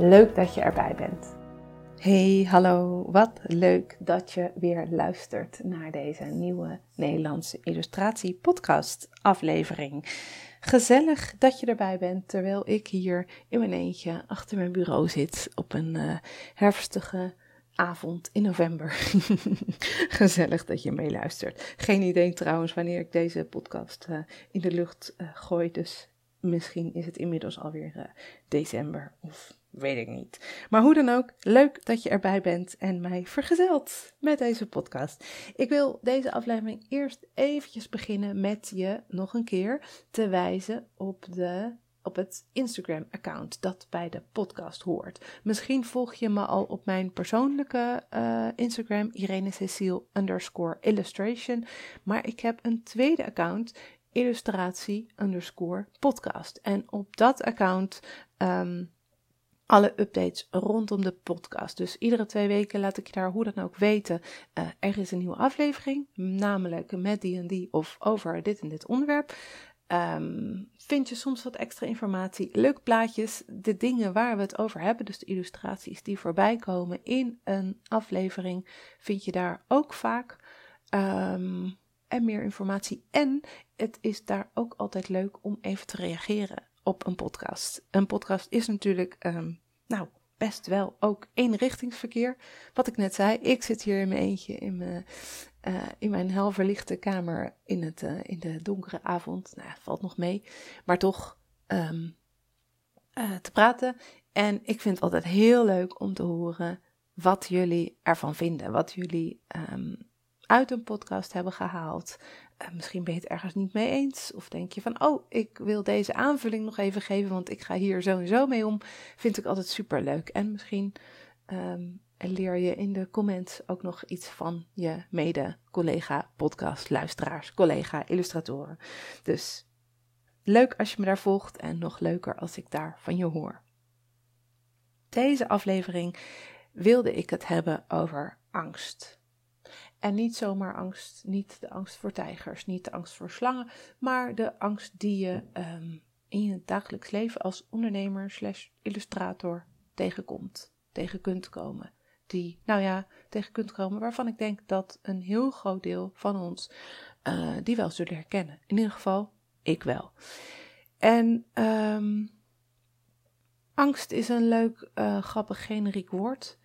Leuk dat je erbij bent. Hey, hallo. Wat leuk dat je weer luistert naar deze nieuwe Nederlandse illustratie podcast aflevering. Gezellig dat je erbij bent terwijl ik hier in mijn eentje achter mijn bureau zit op een uh, herfstige avond in november. Gezellig dat je meeluistert. Geen idee trouwens wanneer ik deze podcast uh, in de lucht uh, gooi, dus misschien is het inmiddels alweer december of Weet ik niet. Maar hoe dan ook, leuk dat je erbij bent en mij vergezelt met deze podcast. Ik wil deze aflevering eerst eventjes beginnen met je nog een keer te wijzen op, de, op het Instagram-account dat bij de podcast hoort. Misschien volg je me al op mijn persoonlijke uh, Instagram, Irene Cecile underscore illustration. Maar ik heb een tweede account, illustratie underscore podcast. En op dat account... Um, alle updates rondom de podcast. Dus iedere twee weken laat ik je daar hoe dan ook weten. Uh, er is een nieuwe aflevering, namelijk met die en die of over dit en dit onderwerp. Um, vind je soms wat extra informatie, leuke plaatjes, de dingen waar we het over hebben, dus de illustraties die voorbij komen in een aflevering, vind je daar ook vaak. Um, en meer informatie. En het is daar ook altijd leuk om even te reageren op een podcast. Een podcast is natuurlijk, um, nou, best wel ook eenrichtingsverkeer. Wat ik net zei, ik zit hier in mijn eentje in mijn, uh, in mijn helverlichte kamer in, het, uh, in de donkere avond. Nou, valt nog mee, maar toch um, uh, te praten. En ik vind het altijd heel leuk om te horen wat jullie ervan vinden. Wat jullie um, uit een podcast hebben gehaald. Uh, misschien ben je het ergens niet mee eens. Of denk je van, oh, ik wil deze aanvulling nog even geven, want ik ga hier zo en zo mee om. Vind ik altijd super leuk. En misschien um, leer je in de comments ook nog iets van je mede-collega podcast, luisteraars, collega, illustratoren. Dus leuk als je me daar volgt en nog leuker als ik daar van je hoor. Deze aflevering wilde ik het hebben over angst. En niet zomaar angst, niet de angst voor tijgers, niet de angst voor slangen, maar de angst die je um, in je dagelijks leven als ondernemer slash illustrator tegenkomt, tegen kunt komen. Die, nou ja, tegen kunt komen waarvan ik denk dat een heel groot deel van ons uh, die wel zullen herkennen. In ieder geval, ik wel. En um, angst is een leuk, uh, grappig, generiek woord.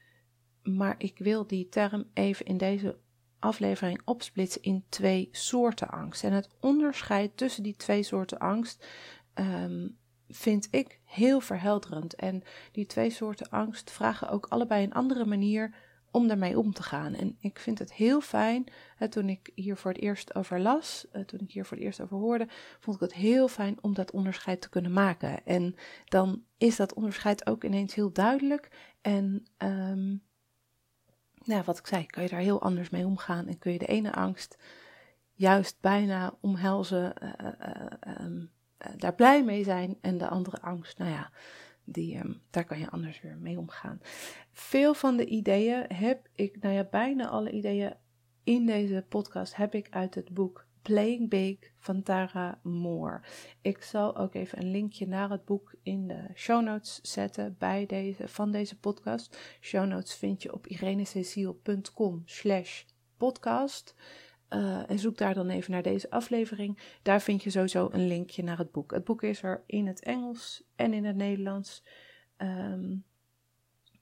Maar ik wil die term even in deze aflevering opsplitsen in twee soorten angst. En het onderscheid tussen die twee soorten angst um, vind ik heel verhelderend. En die twee soorten angst vragen ook allebei een andere manier om daarmee om te gaan. En ik vind het heel fijn, hè, toen ik hier voor het eerst over las, uh, toen ik hier voor het eerst over hoorde, vond ik het heel fijn om dat onderscheid te kunnen maken. En dan is dat onderscheid ook ineens heel duidelijk. En um, nou, wat ik zei, kan je daar heel anders mee omgaan en kun je de ene angst juist bijna omhelzen, uh, uh, um, daar blij mee zijn en de andere angst, nou ja, die, um, daar kan je anders weer mee omgaan. Veel van de ideeën heb ik, nou ja, bijna alle ideeën in deze podcast heb ik uit het boek Playing Big van Tara Moore. Ik zal ook even een linkje naar het boek in de show notes zetten bij deze, van deze podcast. Show notes vind je op irenececile.com slash podcast. Uh, en zoek daar dan even naar deze aflevering. Daar vind je sowieso een linkje naar het boek. Het boek is er in het Engels en in het Nederlands. Um,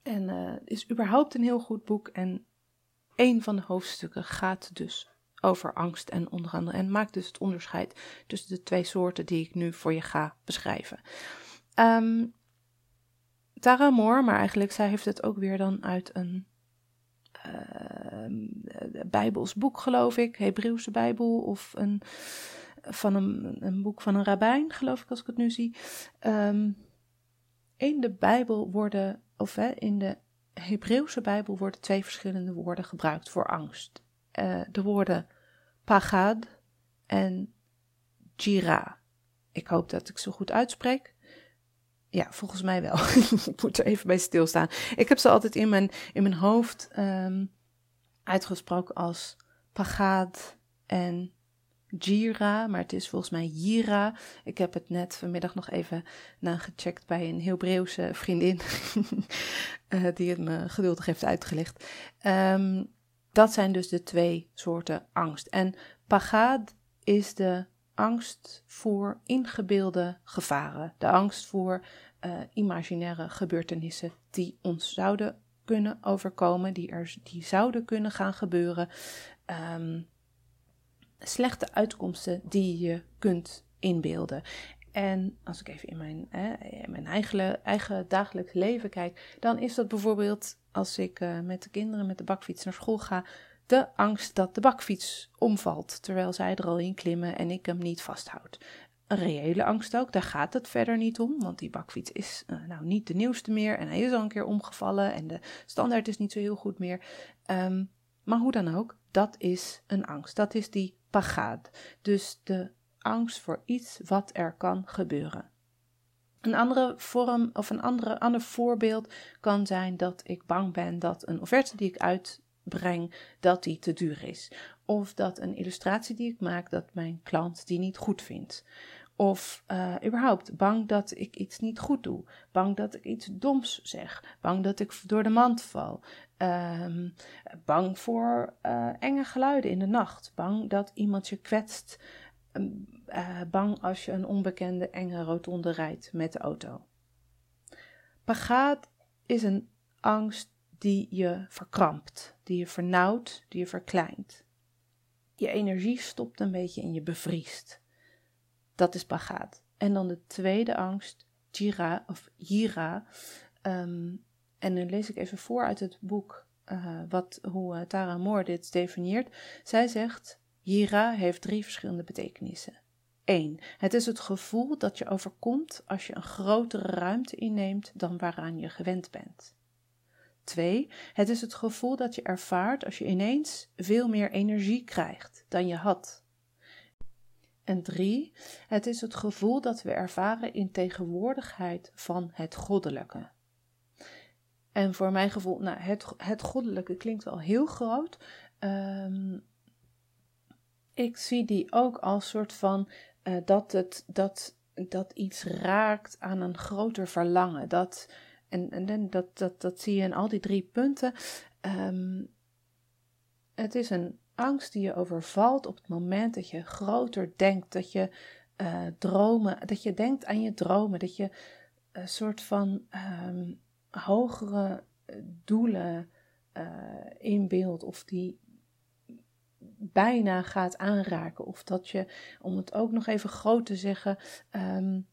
en uh, is überhaupt een heel goed boek. En een van de hoofdstukken gaat dus over angst en onder andere. En maakt dus het onderscheid tussen de twee soorten die ik nu voor je ga beschrijven. Um, Tara Moore, maar eigenlijk zij heeft het ook weer dan uit een uh, Bijbels boek, geloof ik, Hebreeuwse Bijbel of een, van een, boek van een rabbijn, geloof ik als ik het nu zie. Ehm, in de Bijbel worden, of in de Hebreeuwse Bijbel worden twee verschillende woorden gebruikt voor angst. Uh, de woorden pagad en jira. Ik hoop dat ik ze goed uitspreek. Ja, volgens mij wel. ik moet er even bij stilstaan. Ik heb ze altijd in mijn, in mijn hoofd um, uitgesproken als pagad en Jira, maar het is volgens mij Jira. Ik heb het net vanmiddag nog even nagecheckt bij een Hebreeuwse vriendin, uh, die het me geduldig heeft uitgelegd. Um, dat zijn dus de twee soorten angst. En pagad is de angst voor ingebeelde gevaren, de angst voor uh, imaginaire gebeurtenissen die ons zouden kunnen overkomen, die, er, die zouden kunnen gaan gebeuren. Um, slechte uitkomsten die je kunt inbeelden. En als ik even in mijn, mijn eigen, eigen dagelijks leven kijk, dan is dat bijvoorbeeld als ik uh, met de kinderen met de bakfiets naar school ga, de angst dat de bakfiets omvalt terwijl zij er al in klimmen en ik hem niet vasthoud. Een reële angst ook, daar gaat het verder niet om, want die bakfiets is uh, nou niet de nieuwste meer en hij is al een keer omgevallen en de standaard is niet zo heel goed meer. Um, maar hoe dan ook, dat is een angst. Dat is die pagad. Dus de angst voor iets wat er kan gebeuren. Een andere vorm of een andere, ander voorbeeld kan zijn dat ik bang ben dat een offerte die ik uitbreng, dat die te duur is. Of dat een illustratie die ik maak, dat mijn klant die niet goed vindt. Of uh, überhaupt bang dat ik iets niet goed doe. Bang dat ik iets doms zeg. Bang dat ik door de mand val. Um, bang voor uh, enge geluiden in de nacht. Bang dat iemand je kwetst. Uh, bang als je een onbekende enge rotonde rijdt met de auto. Pagaat is een angst die je verkrampt, die je vernauwt, die je verkleint. Je energie stopt een beetje en je bevriest. Dat is pagaat. En dan de tweede angst, jira of jira. Um, en dan lees ik even voor uit het boek uh, wat, hoe uh, Tara Moore dit definieert. Zij zegt: Jira heeft drie verschillende betekenissen. 1. Het is het gevoel dat je overkomt als je een grotere ruimte inneemt dan waaraan je gewend bent. 2. Het is het gevoel dat je ervaart als je ineens veel meer energie krijgt dan je had. En 3. Het is het gevoel dat we ervaren in tegenwoordigheid van het goddelijke. En voor mijn gevoel, nou, het, goddelijke klinkt wel heel groot. Um, ik zie die ook als soort van uh, dat, het, dat, dat iets raakt aan een groter verlangen. Dat, en, en dat, dat, dat zie je in al die drie punten. Um, het is een angst die je overvalt op het moment dat je groter denkt, dat je uh, dromen, dat je denkt aan je dromen, dat je een soort van um, hogere eh, doelen uh, in beeld of die bijna gaat aanraken. Of dat je, om het ook nog even groot te zeggen, um,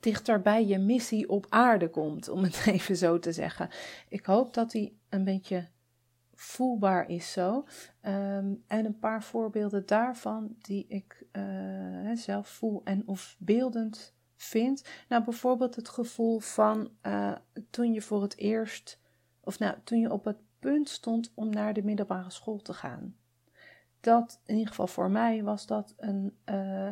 dichter bij je missie op aarde komt, om het even zo te zeggen. Ik hoop dat die een beetje voelbaar is zo. Um, en een paar voorbeelden daarvan die ik uh, zelf voel en of beeldend vind. Nou, bijvoorbeeld het gevoel van uh, toen je voor het eerst, of nou, toen je op het punt stond om naar de middelbare school te gaan. Dat, in ieder geval voor mij, was dat een uh,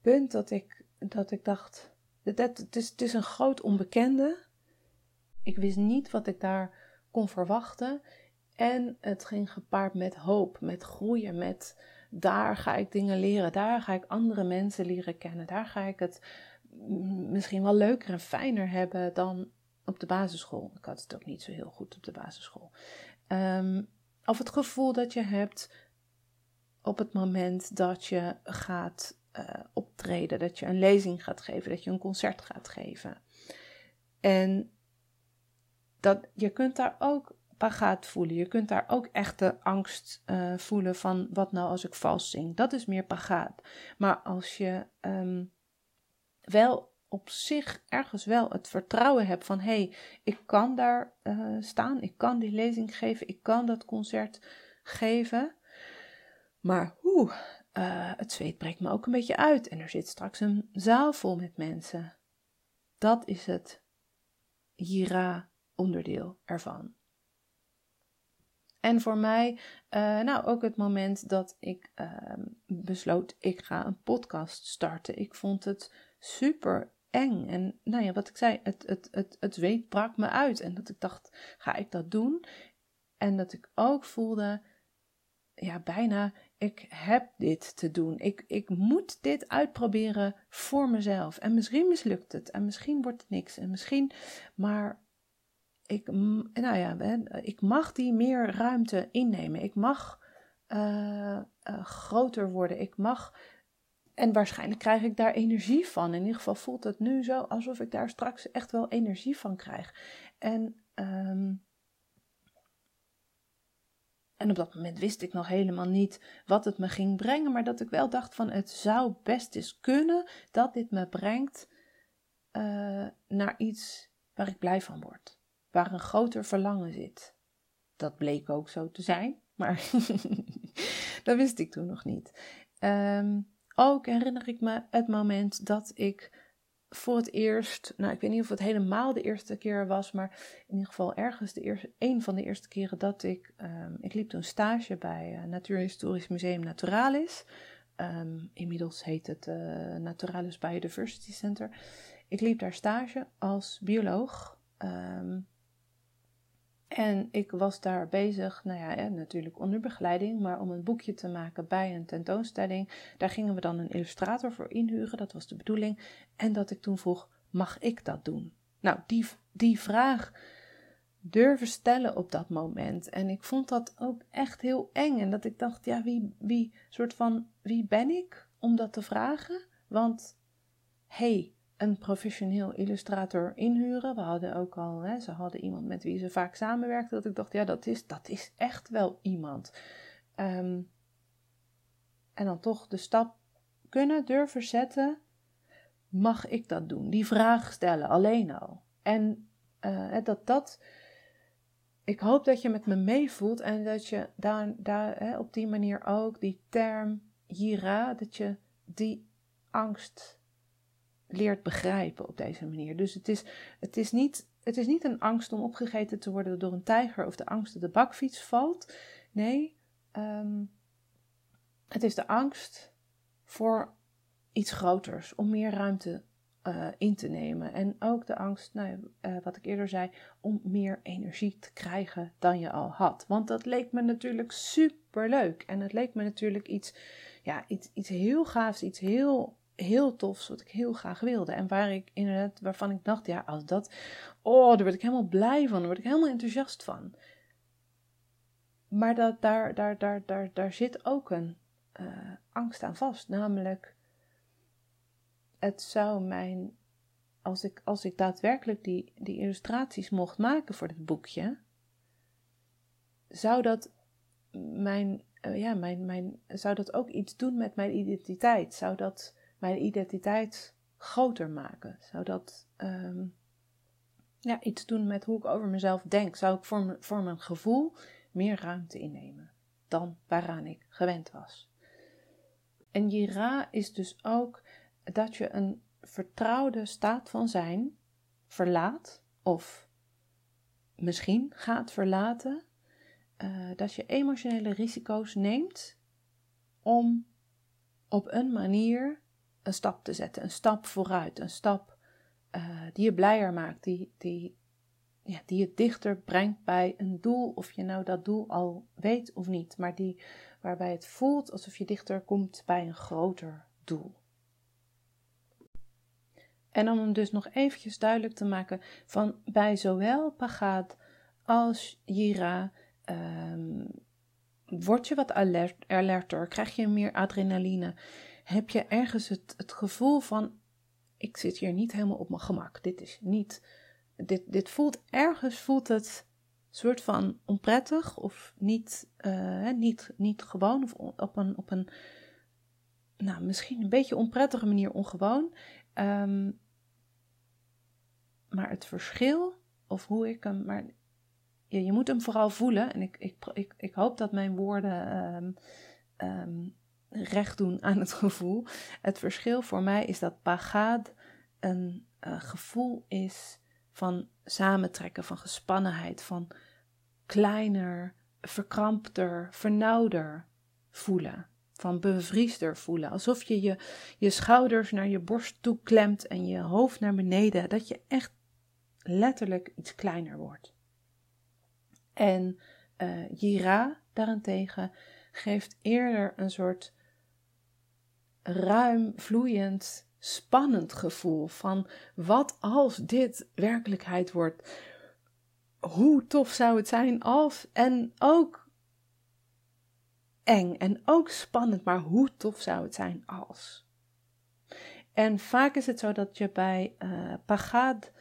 punt dat ik, dat ik dacht, dat, het, is, het is een groot onbekende. Ik wist niet wat ik daar kon verwachten. En het ging gepaard met hoop, met groeien, met daar ga ik dingen leren, daar ga ik andere mensen leren kennen, daar ga ik het misschien wel leuker en fijner hebben dan op de basisschool. Ik had het ook niet zo heel goed op de basisschool. Um, of het gevoel dat je hebt op het moment dat je gaat uh, optreden, dat je een lezing gaat geven, dat je een concert gaat geven. En dat, je kunt daar ook pagaat voelen. Je kunt daar ook echte angst uh, voelen van wat nou als ik vals zing. Dat is meer pagaat. Maar als je um, wel op zich ergens wel het vertrouwen heb van hé, hey, ik kan daar uh, staan, ik kan die lezing geven, ik kan dat concert geven. Maar hoe, uh, het zweet breekt me ook een beetje uit en er zit straks een zaal vol met mensen. Dat is het hira onderdeel ervan. En voor mij, uh, nou ook het moment dat ik uh, besloot, ik ga een podcast starten. Ik vond het super eng. En nou ja, wat ik zei, het, het, het, het weet brak me uit. En dat ik dacht, ga ik dat doen? En dat ik ook voelde, ja, bijna, ik heb dit te doen. Ik, ik moet dit uitproberen voor mezelf. En misschien mislukt het. En misschien wordt het niks. En misschien, maar ik, nou ja, ik mag die meer ruimte innemen. Ik mag uh, uh, groter worden. Ik mag. En waarschijnlijk krijg ik daar energie van. In ieder geval voelt het nu zo alsof ik daar straks echt wel energie van krijg. En, um, en op dat moment wist ik nog helemaal niet wat het me ging brengen. Maar dat ik wel dacht van het zou best eens kunnen dat dit me brengt uh, naar iets waar ik blij van word waar een groter verlangen zit. Dat bleek ook zo te zijn, maar dat wist ik toen nog niet. Um, ook herinner ik me het moment dat ik voor het eerst, nou ik weet niet of het helemaal de eerste keer was, maar in ieder geval ergens de eerste, een van de eerste keren dat ik, um, ik liep toen stage bij uh, Natuurhistorisch Museum Naturalis. Um, inmiddels heet het uh, Naturalis Biodiversity Center. Ik liep daar stage als bioloog. Um, en ik was daar bezig, nou ja, natuurlijk onder begeleiding, maar om een boekje te maken bij een tentoonstelling. Daar gingen we dan een illustrator voor inhuren, dat was de bedoeling. En dat ik toen vroeg, mag ik dat doen? Nou, die, die vraag durven stellen op dat moment. En ik vond dat ook echt heel eng. En dat ik dacht, ja, wie, wie, soort van, wie ben ik om dat te vragen? Want, hey, een professioneel illustrator inhuren. We hadden ook al, hè, ze hadden iemand met wie ze vaak samenwerkten. Dat ik dacht, ja, dat is, dat is echt wel iemand. Um, en dan toch de stap kunnen durven zetten. Mag ik dat doen? Die vraag stellen, alleen al. En uh, dat dat. Ik hoop dat je met me meevoelt en dat je daar, daar hè, op die manier ook die term hira, dat je die angst leert begrijpen op deze manier. Dus het is, het is, niet, het is niet een angst om opgegeten te worden door een tijger of de angst dat de bakfiets valt. Nee, um, het is de angst voor iets groters, om meer ruimte uh, in te nemen. En ook de angst, nou, uh, wat ik eerder zei, om meer energie te krijgen dan je al had. Want dat leek me natuurlijk super leuk. En het leek me natuurlijk iets, ja, iets, iets heel gaafs, iets heel heel tof, wat ik heel graag wilde. En waar ik inderdaad, waarvan ik dacht, ja, als dat, oh, daar word ik helemaal blij van, daar word ik helemaal enthousiast van. Maar dat, daar, daar, daar, daar, daar zit ook een uh, angst aan vast, namelijk, het zou mijn, als ik, als ik daadwerkelijk die, die illustraties mocht maken voor dit boekje, zou dat mijn, uh, ja, mijn, mijn, zou dat ook iets doen met mijn identiteit? Zou dat mijn identiteit groter maken? Zou dat um, ja, iets doen met hoe ik over mezelf denk? Zou ik voor, voor mijn gevoel meer ruimte innemen dan waaraan ik gewend was? En Jira is dus ook dat je een vertrouwde staat van zijn verlaat of misschien gaat verlaten. Uh, dat je emotionele risico's neemt om op een manier een stap te zetten, een stap vooruit, een stap uh, die je blijer maakt, die, die, ja, die je dichter brengt bij een doel, of je nou dat doel al weet of niet, maar die, waarbij het voelt alsof je dichter komt bij een groter doel. En om hem dus nog eventjes duidelijk te maken, van bij zowel Pagad als Jira um, word je wat alert, alerter, krijg je meer adrenaline heb je ergens het, het gevoel van: ik zit hier niet helemaal op mijn gemak. Dit is niet. Dit, dit voelt ergens voelt het soort van onprettig of niet, uh, niet, niet gewoon of op een, op een nou, misschien een beetje onprettige manier ongewoon. Um, maar het verschil, of hoe ik hem, maar je, je moet hem vooral voelen. En ik, ik, ik, ik hoop dat mijn woorden um, recht doen aan het gevoel. Het verschil voor mij is dat pagad een uh, gevoel is van samentrekken, van gespannenheid, van kleiner, verkrampter, vernauwder voelen. Van bevriesder voelen. Alsof je, je je schouders naar je borst toe klemt en je hoofd naar beneden. Dat je echt letterlijk iets kleiner wordt. En uh, Jira daarentegen geeft eerder een soort ruim, vloeiend, spannend gevoel van wat als dit werkelijkheid wordt. Hoe tof zou het zijn als en ook eng en ook spannend, maar hoe tof zou het zijn als. En vaak is het zo dat je bij uh, Pagad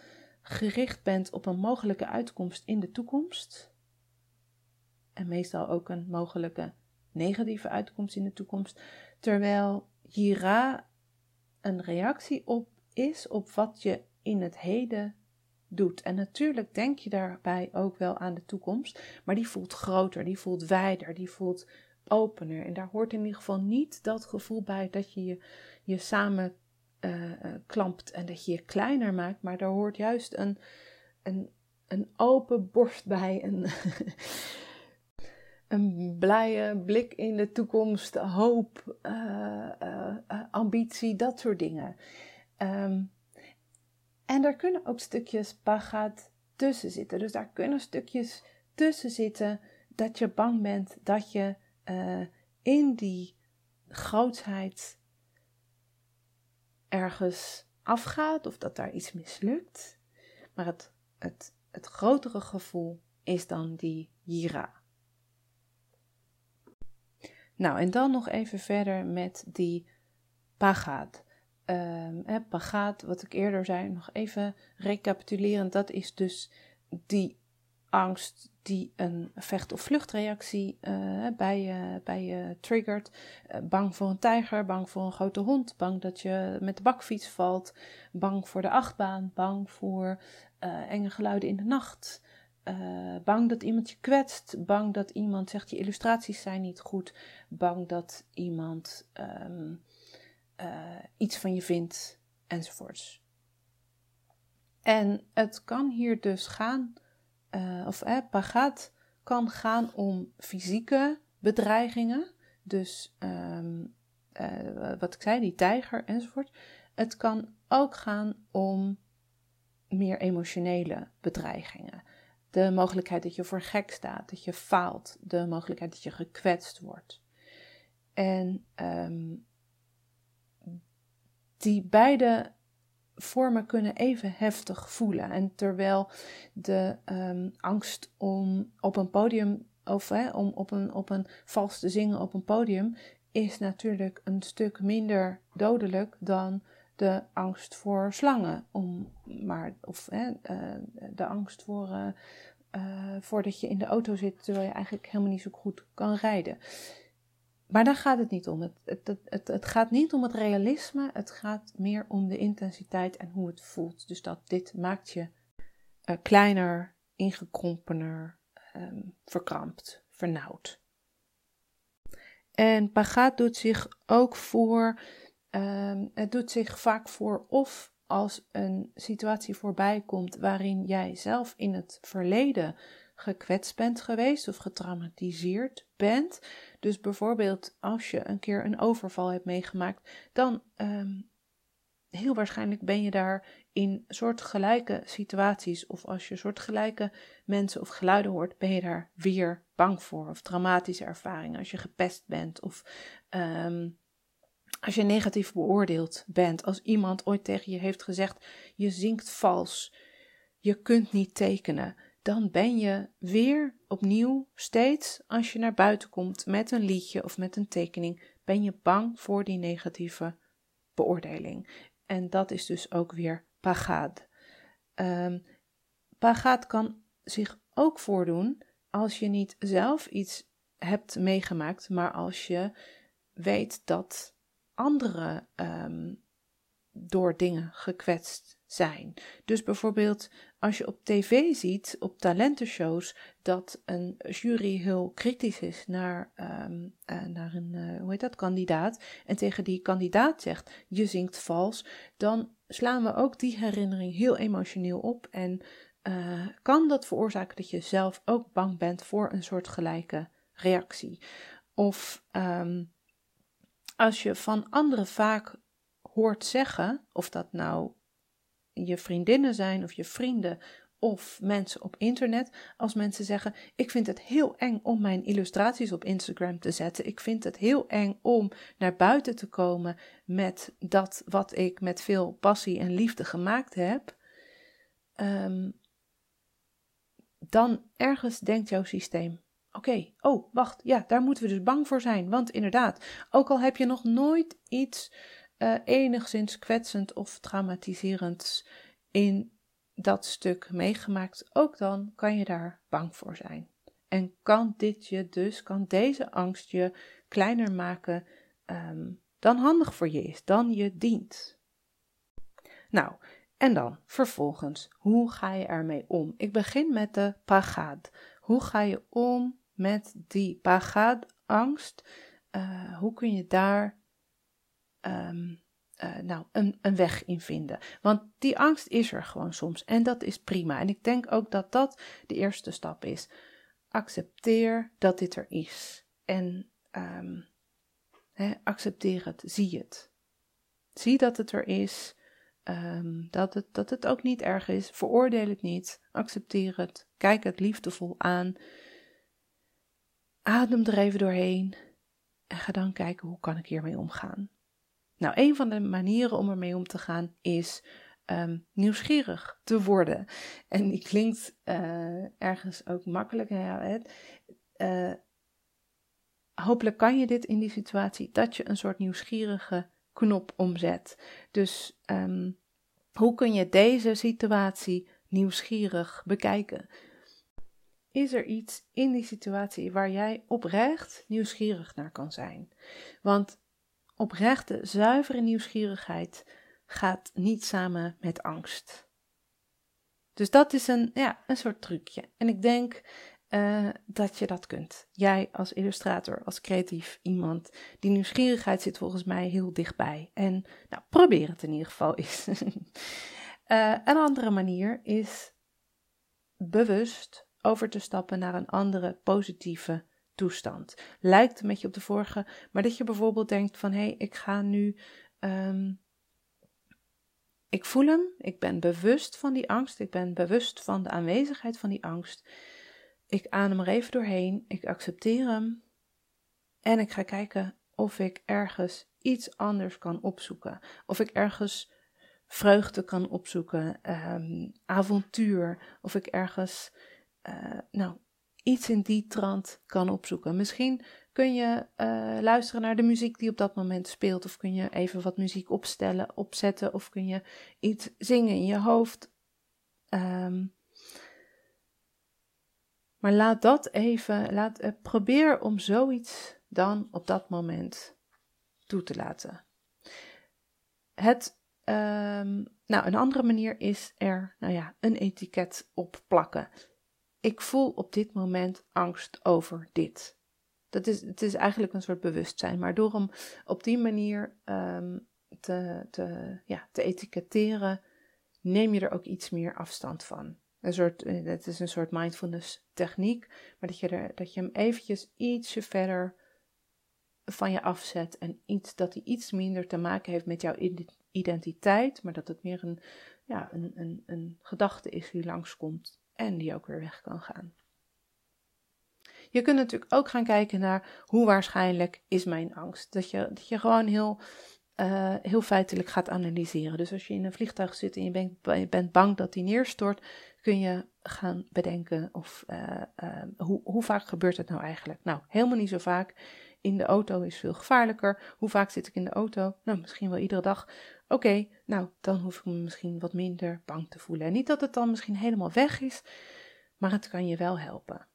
gericht bent op een mogelijke uitkomst in de toekomst. En meestal ook een mogelijke negatieve uitkomst in de toekomst. Terwijl Jira een reactie op is op wat je in het heden doet. En natuurlijk denk je daarbij ook wel aan de toekomst, maar die voelt groter, die voelt wijder, die voelt opener. En daar hoort in ieder geval niet dat gevoel bij dat je je, je samen uh, klampt en dat je je kleiner maakt, maar daar hoort juist een, een, een open borst bij, een blije blik in de toekomst, hoop, uh, ambitie, dat soort dingen. Um, en daar kunnen ook stukjes pagaat tussen zitten. Dus daar kunnen stukjes tussen zitten dat je bang bent dat je in die grootsheid ergens afgaat of dat daar iets mislukt. Maar het, het, het grotere gevoel is dan die jira. Nou, en dan nog even verder met die pagaat. Um, pagaat, wat ik eerder zei, nog even recapitulerend, dat is dus die angst die een vecht- of vluchtreactie uh, bij, je, bij je triggert. Uh, bang voor een tijger, bang voor een grote hond, bang dat je met de bakfiets valt, bang voor de achtbaan, bang voor uh, enge geluiden in de nacht. Bang dat iemand je kwetst, bang dat iemand zegt je illustraties zijn niet goed, bang dat iemand um, iets van je vindt, enzovoorts. En het kan hier dus gaan uh, of eh, pagat kan gaan om fysieke bedreigingen. Dus uh, wat ik zei, die tijger enzovoort. Het kan ook gaan om meer emotionele bedreigingen. De mogelijkheid dat je voor gek staat, dat je faalt, de mogelijkheid dat je gekwetst wordt. En um, die beide vormen kunnen even heftig voelen. En terwijl de um, angst om op een podium of hè, om op een, op een vals te zingen op een podium is natuurlijk een stuk minder dodelijk dan de angst voor slangen. Om maar, of hè, uh, de angst voor, uh, voordat je in de auto zit terwijl je eigenlijk helemaal niet zo goed kan rijden. Maar daar gaat het niet om. Het, het, het, het, gaat niet om het realisme, het gaat meer om de intensiteit en hoe het voelt. Dus dat dit maakt je kleiner, ingekrompener, um, verkrampt, vernauwd. En pagaat doet zich ook voor, um, het doet zich vaak voor of als een situatie voorbij komt waarin jij zelf in het verleden gekwetst bent geweest of getraumatiseerd bent. Dus bijvoorbeeld als je een keer een overval hebt meegemaakt, dan um, heel waarschijnlijk ben je daar in soortgelijke situaties of als je soortgelijke mensen of geluiden hoort, ben je daar weer bang voor of traumatische ervaringen als je gepest bent of um, als je negatief beoordeeld bent, als iemand ooit tegen je heeft gezegd: je zingt vals, je kunt niet tekenen, dan ben je weer opnieuw, steeds als je naar buiten komt met een liedje of met een tekening, ben je bang voor die negatieve beoordeling. En dat is dus ook weer pagad. Um, pagad kan zich ook voordoen als je niet zelf iets hebt meegemaakt, maar als je weet dat anderen um, door dingen gekwetst zijn. Dus bijvoorbeeld als je op tv ziet, op talentenshows, dat een jury heel kritisch is naar, um, uh, naar een, uh, hoe heet dat, kandidaat, en tegen die kandidaat zegt, je zingt vals, dan slaan we ook die herinnering heel emotioneel op en uh, kan dat veroorzaken dat je zelf ook bang bent voor een soort gelijke reactie. Of um, als je van anderen vaak hoort zeggen, of dat nou je vriendinnen zijn of je vrienden of mensen op internet, als mensen zeggen: Ik vind het heel eng om mijn illustraties op Instagram te zetten. Ik vind het heel eng om naar buiten te komen met dat wat ik met veel passie en liefde gemaakt heb. Um, dan ergens denkt jouw systeem: Oké, oh, wacht, ja, daar moeten we dus bang voor zijn. Want inderdaad, ook al heb je nog nooit iets uh, enigszins kwetsend of traumatiserend in dat stuk meegemaakt, ook dan kan je daar bang voor zijn. En kan dit je dus, kan deze angst je kleiner maken um, dan handig voor je is, dan je dient. Nou, en dan vervolgens, hoe ga je ermee om? Ik begin met de pagad. Hoe ga je om met die pagad-angst? Uh, hoe kun je daar um, uh, nou, een, een weg in vinden. Want die angst is er gewoon soms en dat is prima. En ik denk ook dat dat de eerste stap is. Accepteer dat dit er is. En um, accepteer het, zie het. Zie dat het er is, um, dat, het, dat het ook niet erg is. Veroordeel het niet, accepteer het, kijk het liefdevol aan. Adem er even doorheen en ga dan kijken hoe kan ik hiermee omgaan. Nou, een van de manieren om ermee om te gaan is um, nieuwsgierig te worden. En die klinkt uh, ergens ook makkelijk. Uh, hopelijk kan je dit in die situatie, dat je een soort nieuwsgierige knop omzet. Dus um, hoe kun je deze situatie nieuwsgierig bekijken? Is er iets in die situatie waar jij oprecht nieuwsgierig naar kan zijn? Want Oprechte, zuivere nieuwsgierigheid gaat niet samen met angst. Dus dat is een, ja, een soort trucje. En ik denk uh, dat je dat kunt. Jij als illustrator, als creatief iemand, die nieuwsgierigheid zit volgens mij heel dichtbij. En nou, probeer het in ieder geval eens. uh, een andere manier is bewust over te stappen naar een andere positieve toestand. Lijkt een beetje op de vorige, maar dat je bijvoorbeeld denkt van hé, hey, ik ga nu. Um, ik voel hem, ik ben bewust van die angst, ik ben bewust van de aanwezigheid van die angst. Ik adem er even doorheen, ik accepteer hem en ik ga kijken of ik ergens iets anders kan opzoeken. Of ik ergens vreugde kan opzoeken, um, avontuur, of ik ergens uh, nou, iets in die trant kan opzoeken. Misschien kun je uh, luisteren naar de muziek die op dat moment speelt, of kun je even wat muziek opstellen, opzetten, of kun je iets zingen in je hoofd. Um, maar laat dat even, laat, uh, probeer om zoiets dan op dat moment toe te laten. Het, um, nou, een andere manier is er, nou ja, een etiket op plakken ik voel op dit moment angst over dit. Dat is, het is eigenlijk een soort bewustzijn, maar door hem op die manier um, te, te, ja, te etiketteren, neem je er ook iets meer afstand van. Een soort, eh, het is een soort mindfulness techniek, maar dat je, er, dat je hem eventjes ietsje verder van je afzet en iets, dat hij iets minder te maken heeft met jouw identiteit, maar dat het meer een, ja, een, een, een gedachte is die langskomt en die ook weer weg kan gaan. Je kunt natuurlijk ook gaan kijken naar hoe waarschijnlijk is mijn angst. Dat je, dat je gewoon heel, uh, heel feitelijk gaat analyseren. Dus als je in een vliegtuig zit en je bent, bent bang dat die neerstort, kun je gaan bedenken of uh, uh, hoe, hoe vaak gebeurt het nou eigenlijk? Nou, helemaal niet zo vaak. In de auto is veel gevaarlijker. Hoe vaak zit ik in de auto? Nou, misschien wel iedere dag. Oké, nou, dan hoef ik me misschien wat minder bang te voelen. En niet dat het dan misschien helemaal weg is, maar het kan je wel helpen.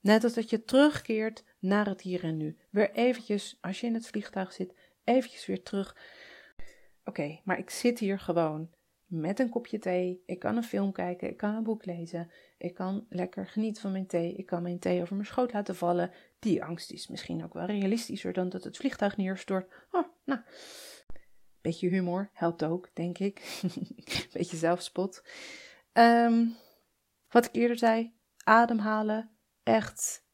Net als dat je terugkeert naar het hier en nu. Weer eventjes, als je in het vliegtuig zit, eventjes weer terug oké, maar ik zit hier gewoon met een kopje thee. Ik kan een film kijken, ik kan een boek lezen. Ik kan lekker genieten van mijn thee. Ik kan mijn thee over mijn schoot laten vallen. Die angst is misschien ook wel realistischer dan dat het vliegtuig neerstort. Oh, nou. Beetje humor helpt ook, denk ik. Beetje zelfspot. Ehm, wat ik eerder zei, ademhalen. Echt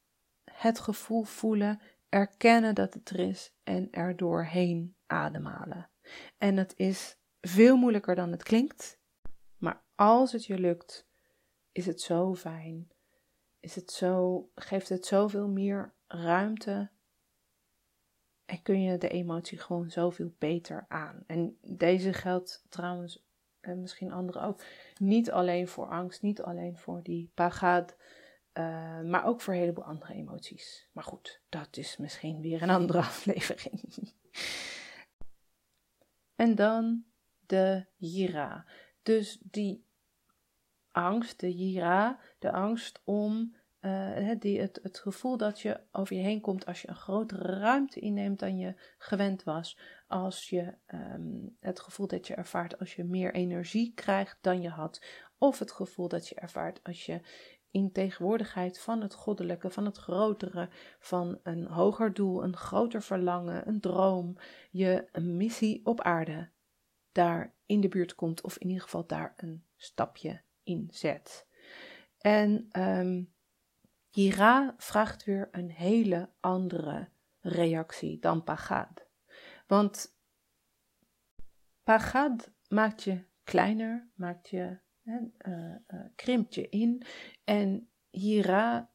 het gevoel voelen. Erkennen dat het er is en er doorheen ademhalen. En het is veel moeilijker dan het klinkt. Maar als het je lukt, is het zo fijn. Is het zo, geeft het zoveel meer ruimte. En kun je de emotie gewoon zoveel beter aan. En deze geldt trouwens, en misschien anderen ook, niet alleen voor angst, niet alleen voor die pagad, uh, maar ook voor een heleboel andere emoties. Maar goed, dat is misschien weer een andere aflevering. en dan de jira. Dus die angst, de jira, de angst om uh, die, het, gevoel dat je over je heen komt als je een grotere ruimte inneemt dan je gewend was. Als je um, het gevoel dat je ervaart als je meer energie krijgt dan je had. Of het gevoel dat je ervaart als je in tegenwoordigheid van het goddelijke, van het grotere, van een hoger doel, een groter verlangen, een droom, je een missie op aarde daar in de buurt komt, of in ieder geval daar een stapje in zet. En um, Hira vraagt weer een hele andere reactie dan Pagad. Want Pagad maakt je kleiner, maakt je, uh, uh, krimpt je in. En Hira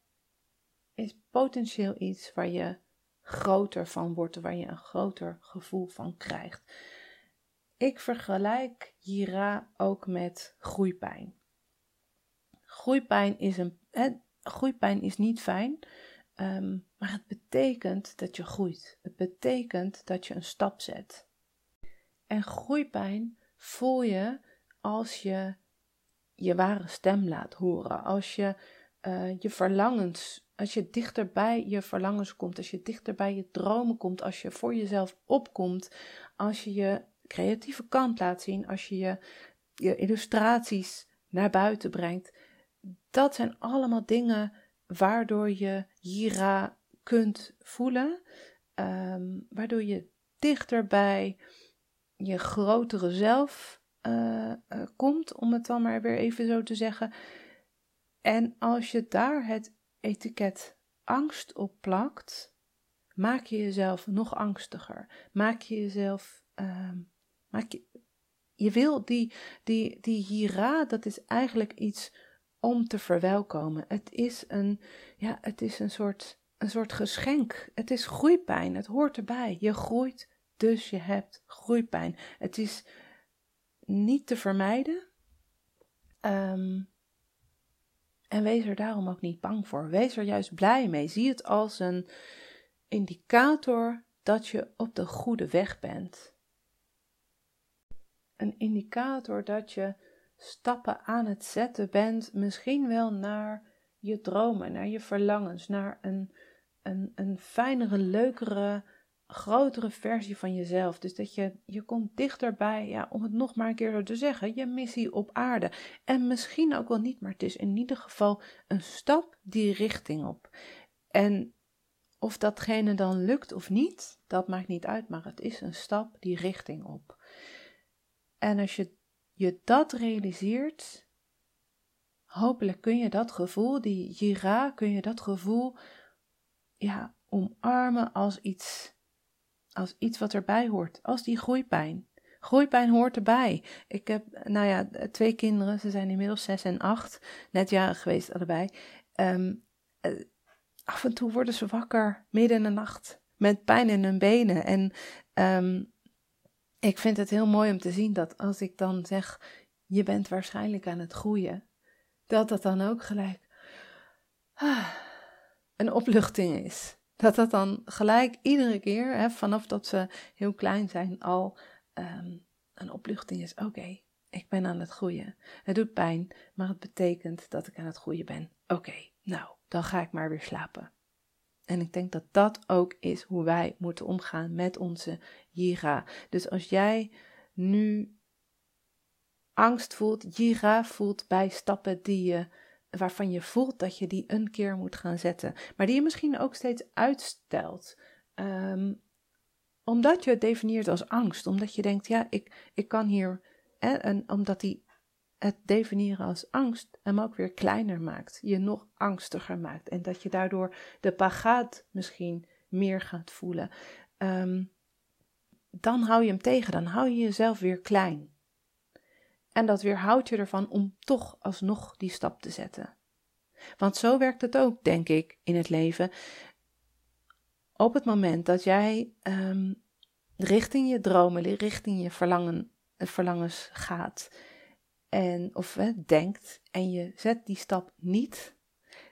is potentieel iets waar je groter van wordt, waar je een groter gevoel van krijgt. Ik vergelijk Hira ook met groeipijn. Groeipijn is, een, groeipijn is niet fijn, ehm, maar het betekent dat je groeit. Het betekent dat je een stap zet. En groeipijn voel je als je je ware stem laat horen, als je uh, je verlangens, als je dichter bij je verlangens komt, als je dichter bij je dromen komt, als je voor jezelf opkomt, als je je creatieve kant laat zien, als je, je illustraties naar buiten brengt. Dat zijn allemaal dingen waardoor je Jira kunt voelen, ehm, waardoor je dichter bij je grotere zelf uh, komt, om het dan maar weer even zo te zeggen. En als je daar het etiket angst op plakt, maak je jezelf nog angstiger. Maak je jezelf ehm, maar je, je wil die, die, die dat is eigenlijk iets om te verwelkomen. Het is een, ja, het is een soort, een soort geschenk. Het is groeipijn. Het hoort erbij. Je groeit, dus je hebt groeipijn. Het is niet te vermijden. Ehm, en wees er daarom ook niet bang voor. Wees er juist blij mee. Zie het als een indicator dat je op de goede weg bent een indicator dat je stappen aan het zetten bent, misschien wel naar je dromen, naar je verlangens, naar een, een, een fijnere, leukere, grotere versie van jezelf. Dus dat je, je komt dichterbij, ja, om het nog maar een keer zo te zeggen, je missie op aarde. En misschien ook wel niet, maar het is in ieder geval een stap die richting op. En of datgene dan lukt of niet, dat maakt niet uit, maar het is een stap die richting op. En als je je dat realiseert, hopelijk kun je dat gevoel, die jira, kun je dat gevoel ja, omarmen als iets, als iets wat erbij hoort, als die groeipijn. Groeipijn hoort erbij. Ik heb, nou ja, twee kinderen, ze zijn inmiddels zes en acht, net jaren geweest allebei. Um, af en toe worden ze wakker midden in de nacht met pijn in hun benen. En um, ik vind het heel mooi om te zien dat als ik dan zeg, je bent waarschijnlijk aan het groeien, dat dat dan ook gelijk ah, een opluchting is. Dat dat dan gelijk iedere keer, hè, vanaf dat ze heel klein zijn, al um, een opluchting is. Oké, ik ben aan het groeien. Het doet pijn, maar het betekent dat ik aan het groeien ben. Oké, nou, dan ga ik maar weer slapen. En ik denk dat dat ook is hoe wij moeten omgaan met onze Dus als jij nu angst voelt, jira voelt bij stappen die je, waarvan je voelt dat je die een keer moet gaan zetten, maar die je misschien ook steeds uitstelt. Um, omdat je het definieert als angst, omdat je denkt, ja, ik, ik kan hier, hè, en omdat die het definiëren als angst hem ook weer kleiner maakt, je nog angstiger maakt en dat je daardoor de pagaat misschien meer gaat voelen, um, dan hou je hem tegen, dan hou je jezelf weer klein. En dat weerhoudt je ervan om toch alsnog die stap te zetten. Want zo werkt het ook, denk ik, in het leven. Op het moment dat jij um, richting je dromen, richting je verlangen, verlangens gaat, en, of denkt, en je zet die stap niet,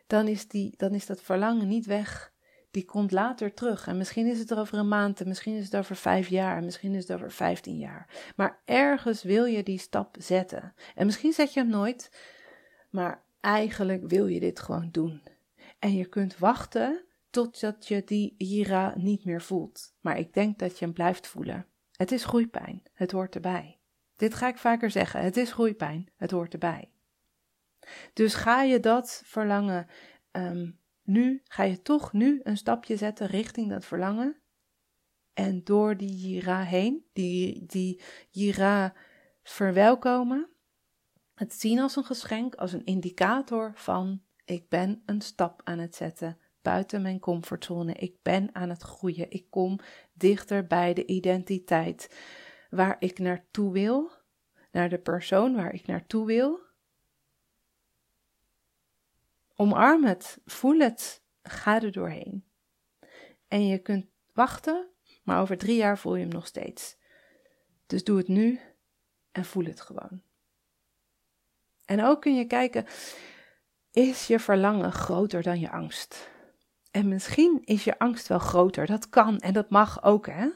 dan is, die, dan is dat verlangen niet weg die komt later terug. En misschien is het over een maand, en misschien is het over vijf jaar, en misschien is het over vijftien jaar. Maar ergens wil je die stap zetten. En misschien zet je hem nooit, maar eigenlijk wil je dit gewoon doen. En je kunt wachten totdat je die ira niet meer voelt. Maar ik denk dat je hem blijft voelen. Het is groeipijn, het hoort erbij. Dit ga ik vaker zeggen, het is groeipijn, het hoort erbij. Dus ga je dat verlangen um, nu ga je toch nu een stapje zetten richting dat verlangen. En door die jira heen, die, die jira verwelkomen, het zien als een geschenk, als een indicator van ik ben een stap aan het zetten buiten mijn comfortzone. Ik ben aan het groeien. Ik kom dichter bij de identiteit waar ik naartoe wil, naar de persoon waar ik naartoe wil. Omarm het, voel het, ga er doorheen. En je kunt wachten, maar over drie jaar voel je hem nog steeds. Dus doe het nu en voel het gewoon. En ook kun je kijken, is je verlangen groter dan je angst? En misschien is je angst wel groter, dat kan en dat mag ook, hè?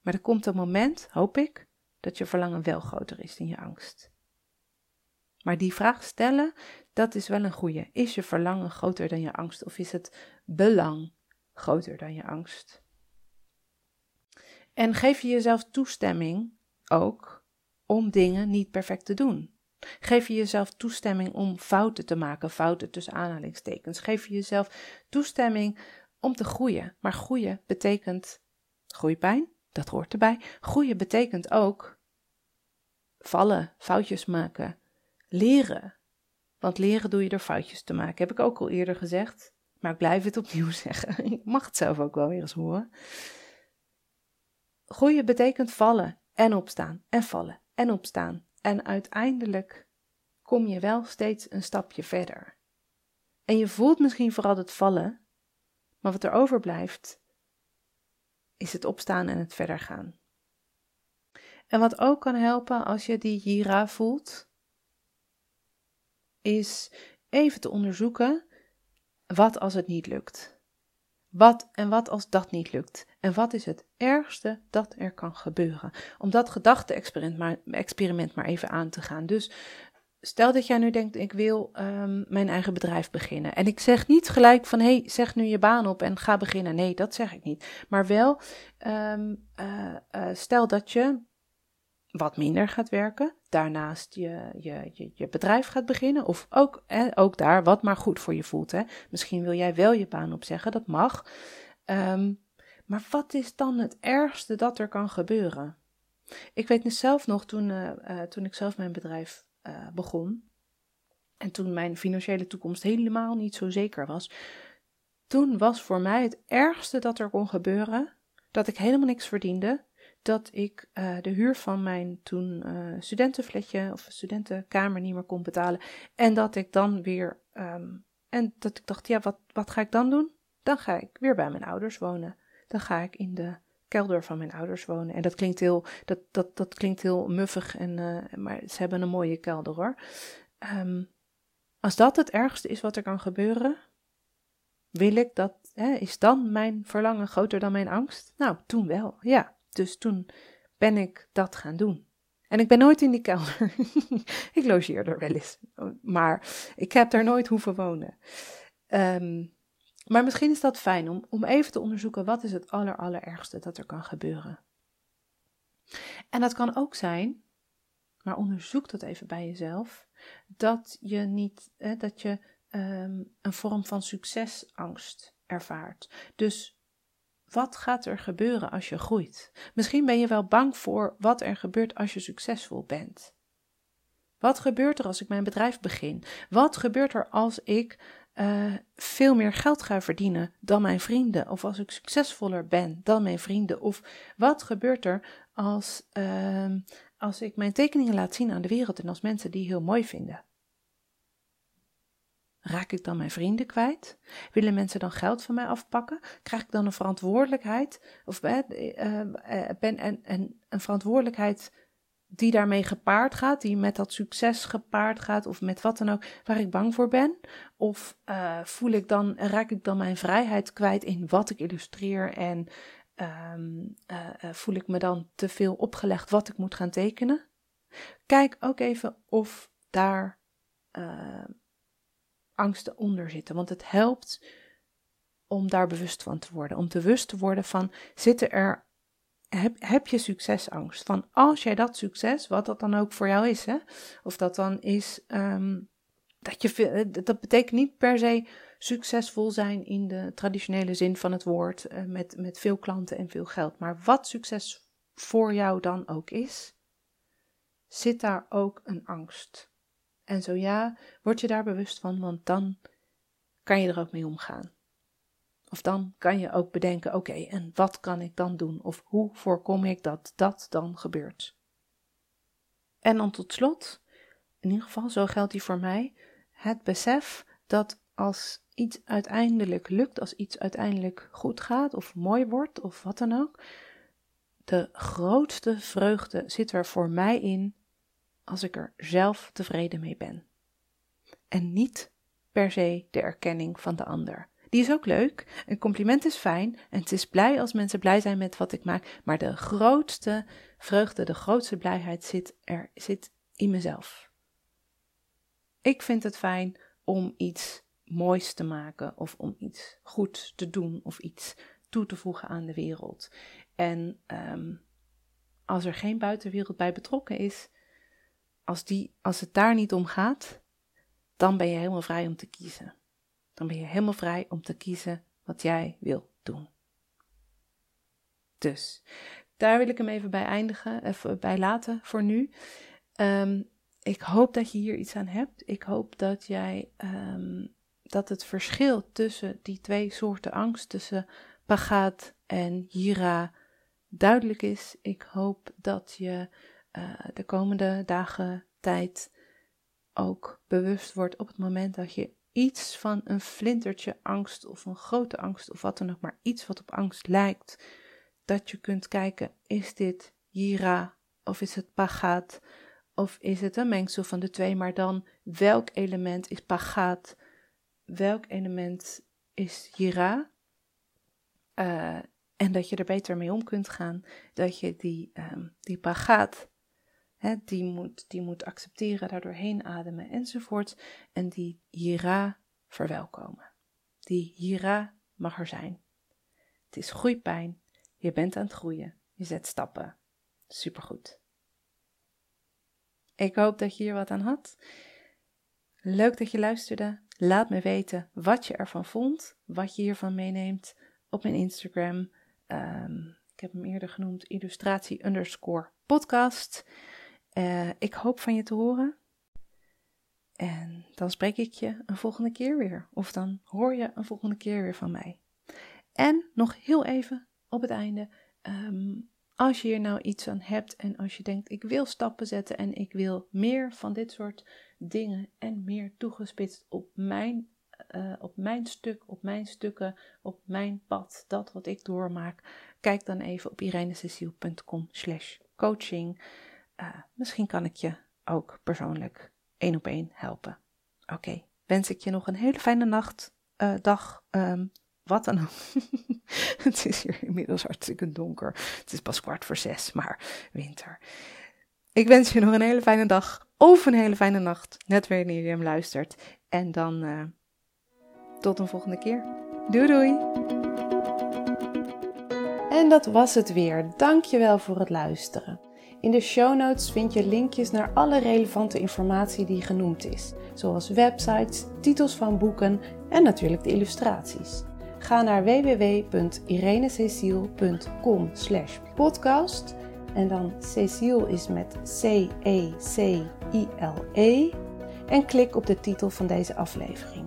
Maar er komt een moment, hoop ik, dat je verlangen wel groter is dan je angst. Maar die vraag stellen, dat is wel een goede. Is je verlangen groter dan je angst of is het belang groter dan je angst? En geef je jezelf toestemming ook om dingen niet perfect te doen. Geef je jezelf toestemming om fouten te maken, fouten tussen aanhalingstekens. Geef je jezelf toestemming om te groeien. Maar groeien betekent groeipijn, dat hoort erbij. Groeien betekent ook vallen, foutjes maken, leren. Want leren doe je door foutjes te maken. Heb ik ook al eerder gezegd. Maar ik blijf het opnieuw zeggen. Ik mag het zelf ook wel weer eens horen. Groeien betekent vallen en opstaan en vallen en opstaan. En uiteindelijk kom je wel steeds een stapje verder. En je voelt misschien vooral het vallen, maar wat er overblijft is het opstaan en het verder gaan. En wat ook kan helpen als je die jira voelt, is even te onderzoeken wat als het niet lukt. Wat en wat als dat niet lukt? En wat is het ergste dat er kan gebeuren? Om dat gedachte-experiment maar, experiment maar even aan te gaan. Dus stel dat jij nu denkt: ik wil um, mijn eigen bedrijf beginnen. En ik zeg niet gelijk van: hey, zeg nu je baan op en ga beginnen. Nee, dat zeg ik niet. Maar wel, um, uh, uh, stel dat je wat minder gaat werken, daarnaast je, je, je, je bedrijf gaat beginnen, of ook, ook daar wat maar goed voor je voelt. Hè. Misschien wil jij wel je baan opzeggen, dat mag. Um, maar wat is dan het ergste dat er kan gebeuren? Ik weet dus zelf nog, toen, uh, uh, toen ik zelf mijn bedrijf uh, begon, en toen mijn financiële toekomst helemaal niet zo zeker was, toen was voor mij het ergste dat er kon gebeuren dat ik helemaal niks verdiende dat ik uh, de huur van mijn toen uh, studentenfletje of studentenkamer niet meer kon betalen. En dat ik dan weer. Um, en dat ik dacht, ja, wat, wat ga ik dan doen? Dan ga ik weer bij mijn ouders wonen. Dan ga ik in de kelder van mijn ouders wonen. En dat klinkt heel, dat, dat, dat klinkt heel muffig, en, uh, maar ze hebben een mooie kelder hoor. Um, als dat het ergste is wat er kan gebeuren, wil ik dat, hè, is dan mijn verlangen groter dan mijn angst? Nou, toen wel, ja. Dus toen ben ik dat gaan doen. En ik ben nooit in die kelder. ik logeer er wel eens. Maar ik heb daar nooit hoeven wonen. Um, maar misschien is dat fijn om, om even te onderzoeken wat is het aller, allerergste dat er kan gebeuren. En dat kan ook zijn, maar onderzoek dat even bij jezelf, dat je niet, hè, dat je ehm, een vorm van succesangst ervaart. Dus wat gaat er gebeuren als je groeit? Misschien ben je wel bang voor wat er gebeurt als je succesvol bent. Wat gebeurt er als ik mijn bedrijf begin? Wat gebeurt er als ik uh, veel meer geld ga verdienen dan mijn vrienden? Of als ik succesvoller ben dan mijn vrienden? Of wat gebeurt er als, uh, als ik mijn tekeningen laat zien aan de wereld en als mensen die heel mooi vinden? Raak ik dan mijn vrienden kwijt? Willen mensen dan geld van mij afpakken? Krijg ik dan een verantwoordelijkheid? Of uh, ben en, en een verantwoordelijkheid die daarmee gepaard gaat, die met dat succes gepaard gaat, of met wat dan ook, waar ik bang voor ben? Of voel ik dan, raak ik dan mijn vrijheid kwijt in wat ik illustreer en uh, voel ik me dan te veel opgelegd wat ik moet gaan tekenen? Kijk ook even of daar angsten onder zitten, want het helpt om daar bewust van te worden, om bewust te worden van zitten er heb, heb je succesangst. Van als jij dat succes, wat dat dan ook voor jou is, hè, of dat dan is, um, dat je, eh, dat betekent niet per se succesvol zijn in de traditionele zin van het woord, uh, met, met veel klanten en veel geld. Maar wat succes voor jou dan ook is, zit daar ook een angst. En zo ja, word je daar bewust van, want dan kan je er ook mee omgaan. Of dan kan je ook bedenken: oké, en wat kan ik dan doen? Of hoe voorkom ik dat dat dan gebeurt? En dan tot slot, in ieder geval, zo geldt die voor mij, het besef dat als iets uiteindelijk lukt, als iets uiteindelijk goed gaat of mooi wordt of wat dan ook, de grootste vreugde zit er voor mij in als ik er zelf tevreden mee ben. En niet per se de erkenning van de ander. Die is ook leuk. Een compliment is fijn. En het is blij als mensen blij zijn met wat ik maak. Maar de grootste vreugde, de grootste blijheid zit er zit in mezelf. Ik vind het fijn om iets moois te maken. Of om iets goed te doen. Of iets toe te voegen aan de wereld. En um, als er geen buitenwereld bij betrokken is. Als, die, als het daar niet om gaat. Dan ben je helemaal vrij om te kiezen dan ben je helemaal vrij om te kiezen wat jij wil doen. Dus daar wil ik hem even bij eindigen, even bij laten voor nu. Um, ik hoop dat je hier iets aan hebt. Ik hoop dat jij um, dat het verschil tussen die twee soorten angst, tussen pagaat en hira, duidelijk is. Ik hoop dat je uh, de komende dagen tijd ook bewust wordt op het moment dat je iets van een flintertje angst of een grote angst of wat dan ook, maar iets wat op angst lijkt, dat je kunt kijken, is dit Jira of is het Pagaat of is het een mengsel van de twee, maar dan welk element is Pagaat, welk element is Jira? Uh, en dat je er beter mee om kunt gaan, dat je die, um, die Pagaat die, moet, die moet accepteren, daardoor heen ademen enzovoort. En die hira verwelkomen. Die hira mag er zijn. Het is groeipijn. Je bent aan het groeien. Je zet stappen. Supergoed. Ik hoop dat je hier wat aan had. Leuk dat je luisterde. Laat me weten wat je ervan vond, wat je hiervan meeneemt op mijn Instagram. Um, ik heb hem eerder genoemd, illustratie underscore podcast. Uh, ik hoop van je te horen. En dan spreek ik je een volgende keer weer. Of dan hoor je een volgende keer weer van mij. En nog heel even op het einde. Um, als je hier nou iets aan hebt en als je denkt, ik wil stappen zetten en ik wil meer van dit soort dingen en meer toegespitst op mijn, uh, op mijn stuk, op mijn stukken, op mijn pad, dat wat ik doormaak, kijk dan even op irenececiel.com slash coaching. Uh, misschien kan ik je ook persoonlijk één op één helpen. Oké, wens ik je nog een hele fijne nacht, uh, dag, um, wat dan ook. het is hier inmiddels hartstikke donker. Het is pas kwart voor zes, maar winter. Ik wens je nog een hele fijne dag of een hele fijne nacht, net wanneer je hem luistert. En dan uh, tot een volgende keer. Doei doei! En dat was het weer. Dankjewel voor het luisteren. In de show notes vind je linkjes naar alle relevante informatie die genoemd is, zoals websites, titels van boeken en natuurlijk de illustraties. Ga naar www.irenececiel.com podcast en dan Cecile is met C-E-C-I-L-E en klik op de titel van deze aflevering.